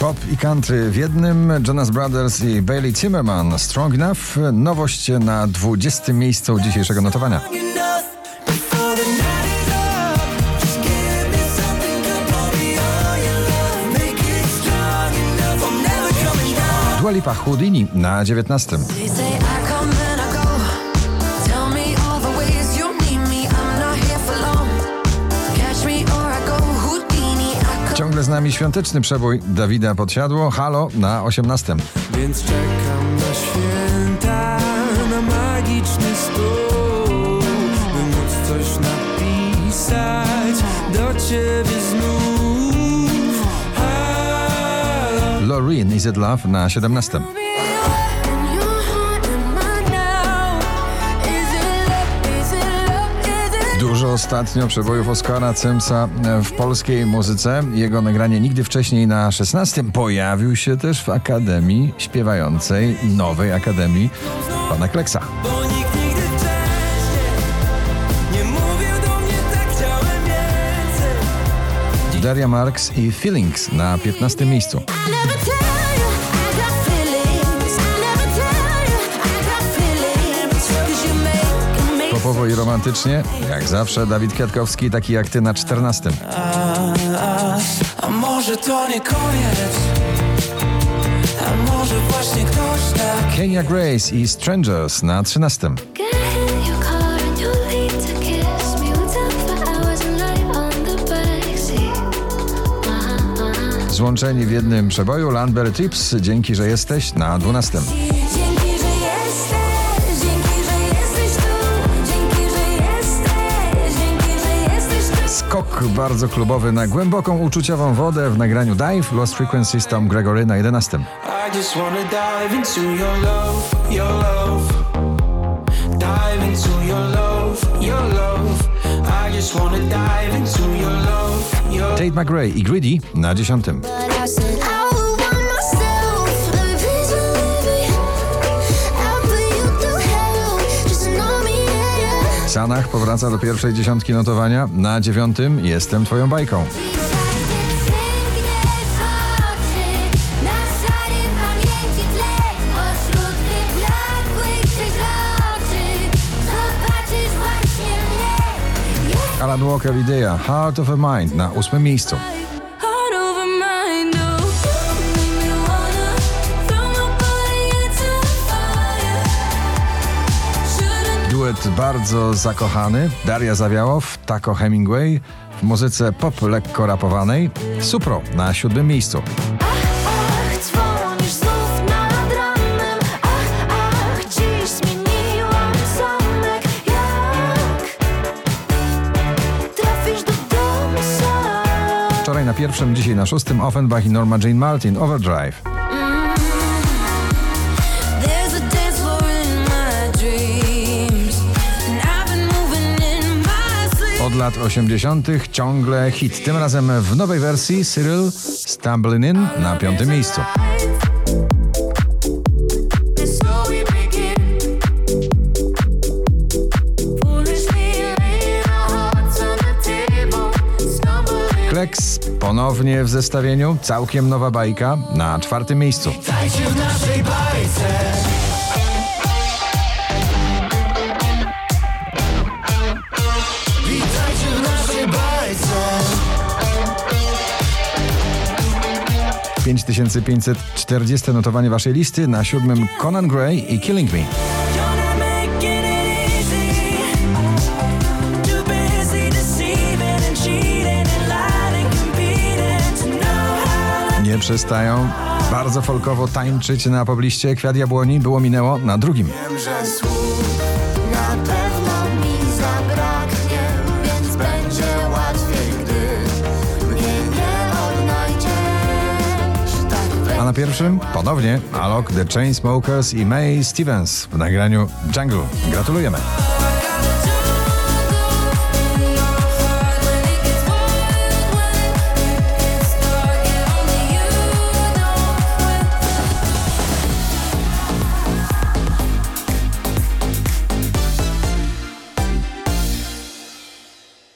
Pop i country w jednym, Jonas Brothers i Bailey Zimmerman, Strong Enough, nowość na 20. miejscu dzisiejszego notowania. Dua Lipa Houdini na 19. Ciągle z nami świąteczny przebój Dawida Podsiadło, Halo na 18. Więc czekam na święta, na magiczny stół, by móc coś napisać do ciebie znów. Halo. Loreen Is It Love na 17. Dużo ostatnio przebojów Oscara Cemsa w polskiej muzyce. Jego nagranie nigdy wcześniej na 16 pojawił się też w Akademii Śpiewającej, nowej Akademii pana Kleksa. Bo nikt nigdy wcześniej nie mówił do mnie tak. Daria Marks i Feelings na 15 miejscu. Popowo i romantycznie, jak zawsze Dawid Kwiatkowski, taki jak ty na 14. A, a, a może to nie koniec? A może właśnie ktoś tak Kenya Grace i Strangers na 13. Złączeni w jednym przeboju Lambert Tips, dzięki, że jesteś na 12. Bardzo klubowy, na głęboką uczuciową wodę w nagraniu Dive Lost Frequency Tom Gregory na 11. Tate McRae i Greedy na 10. Sanach powraca do pierwszej dziesiątki notowania. Na dziewiątym Jestem twoją bajką. Alan Walker Heart of a Mind na ósmym miejscu. Duet bardzo zakochany. Daria Zawiałow, Taco Hemingway w muzyce pop lekko rapowanej. Supro na siódmym miejscu. Wczoraj na pierwszym, dzisiaj na szóstym Offenbach i Norma Jane Martin Overdrive. Lat 80. ciągle hit. Tym razem w nowej wersji Cyril Stumbling In na piątym miejscu. Kleks ponownie w zestawieniu, całkiem nowa bajka na czwartym miejscu. Witajcie w naszej bajce. 5540 notowanie waszej listy, na siódmym Conan Gray i Killing Me. Nie przestają bardzo folkowo tańczyć na pobliście. Kwiat jabłoni było minęło na drugim. Na pierwszym ponownie Alok, The Chainsmokers i May Stevens w nagraniu Jungle. Gratulujemy.